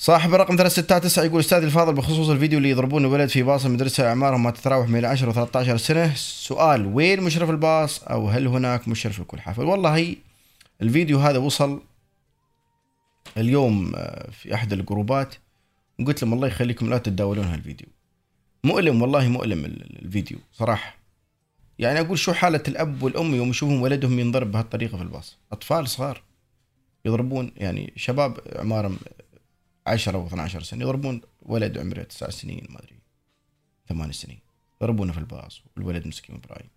صاحب الرقم 369 يقول أستاذ الفاضل بخصوص الفيديو اللي يضربون الولد في باص المدرسة أعمارهم ما تتراوح بين 10 و 13 سنة. سؤال وين مشرف الباص؟ أو هل هناك مشرف لكل حافل والله الفيديو هذا وصل اليوم آه، في أحد الجروبات وقلت لهم الله يخليكم لا تتداولون هالفيديو. مؤلم والله مؤلم ال- الفيديو صراحة. يعني أقول شو حالة الأب والأم يوم يشوفون ولدهم ينضرب بهالطريقة في الباص؟ أطفال صغار يضربون يعني شباب أعمارهم 10 أو 12 سنة يضربون ولد عمره 9 سنين ما أدري ثمان سنين يضربونه في الباص والولد مسكين برايم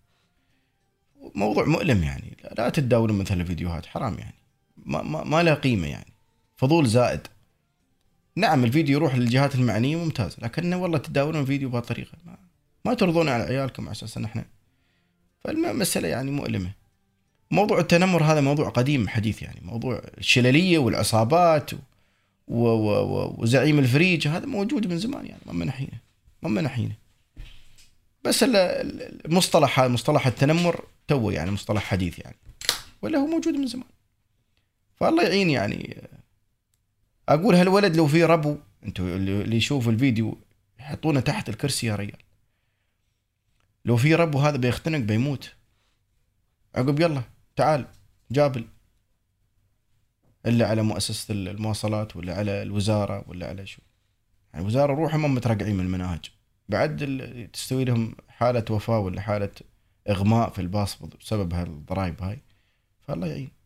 موضوع مؤلم يعني لا, تتداولون مثل الفيديوهات حرام يعني. ما, ما, ما له قيمة يعني. فضول زائد. نعم الفيديو يروح للجهات المعنية ممتاز لكن والله تداولون الفيديو بهالطريقة ما, ما ترضون على عيالكم على أساس إن إحنا فالمسألة يعني مؤلمة. موضوع التنمر هذا موضوع قديم حديث يعني موضوع الشللية والعصابات و... وزعيم الفريج هذا موجود من زمان يعني ما من حينه ما من حينه بس ال- ال- المصطلح هذا مصطلح التنمر تو يعني مصطلح حديث يعني ولا هو موجود من زمان. فالله يعين يعني. أقول هالولد لو في ربو أنتوا اللي اللي يشوف الفيديو يحطونه تحت الكرسي يا ريال. لو في ربو هذا بيختنق بيموت. عقب يلا تعال جابل. إلا على مؤسسة المواصلات ولا على الوزارة ولا على شو. يعني الوزاره روحهم ما مترقعين من المناهج. بعد تستوي لهم حالة وفاة ولا حالة إغماء في الباص بسبب هالضرائب هاي. فالله يعين.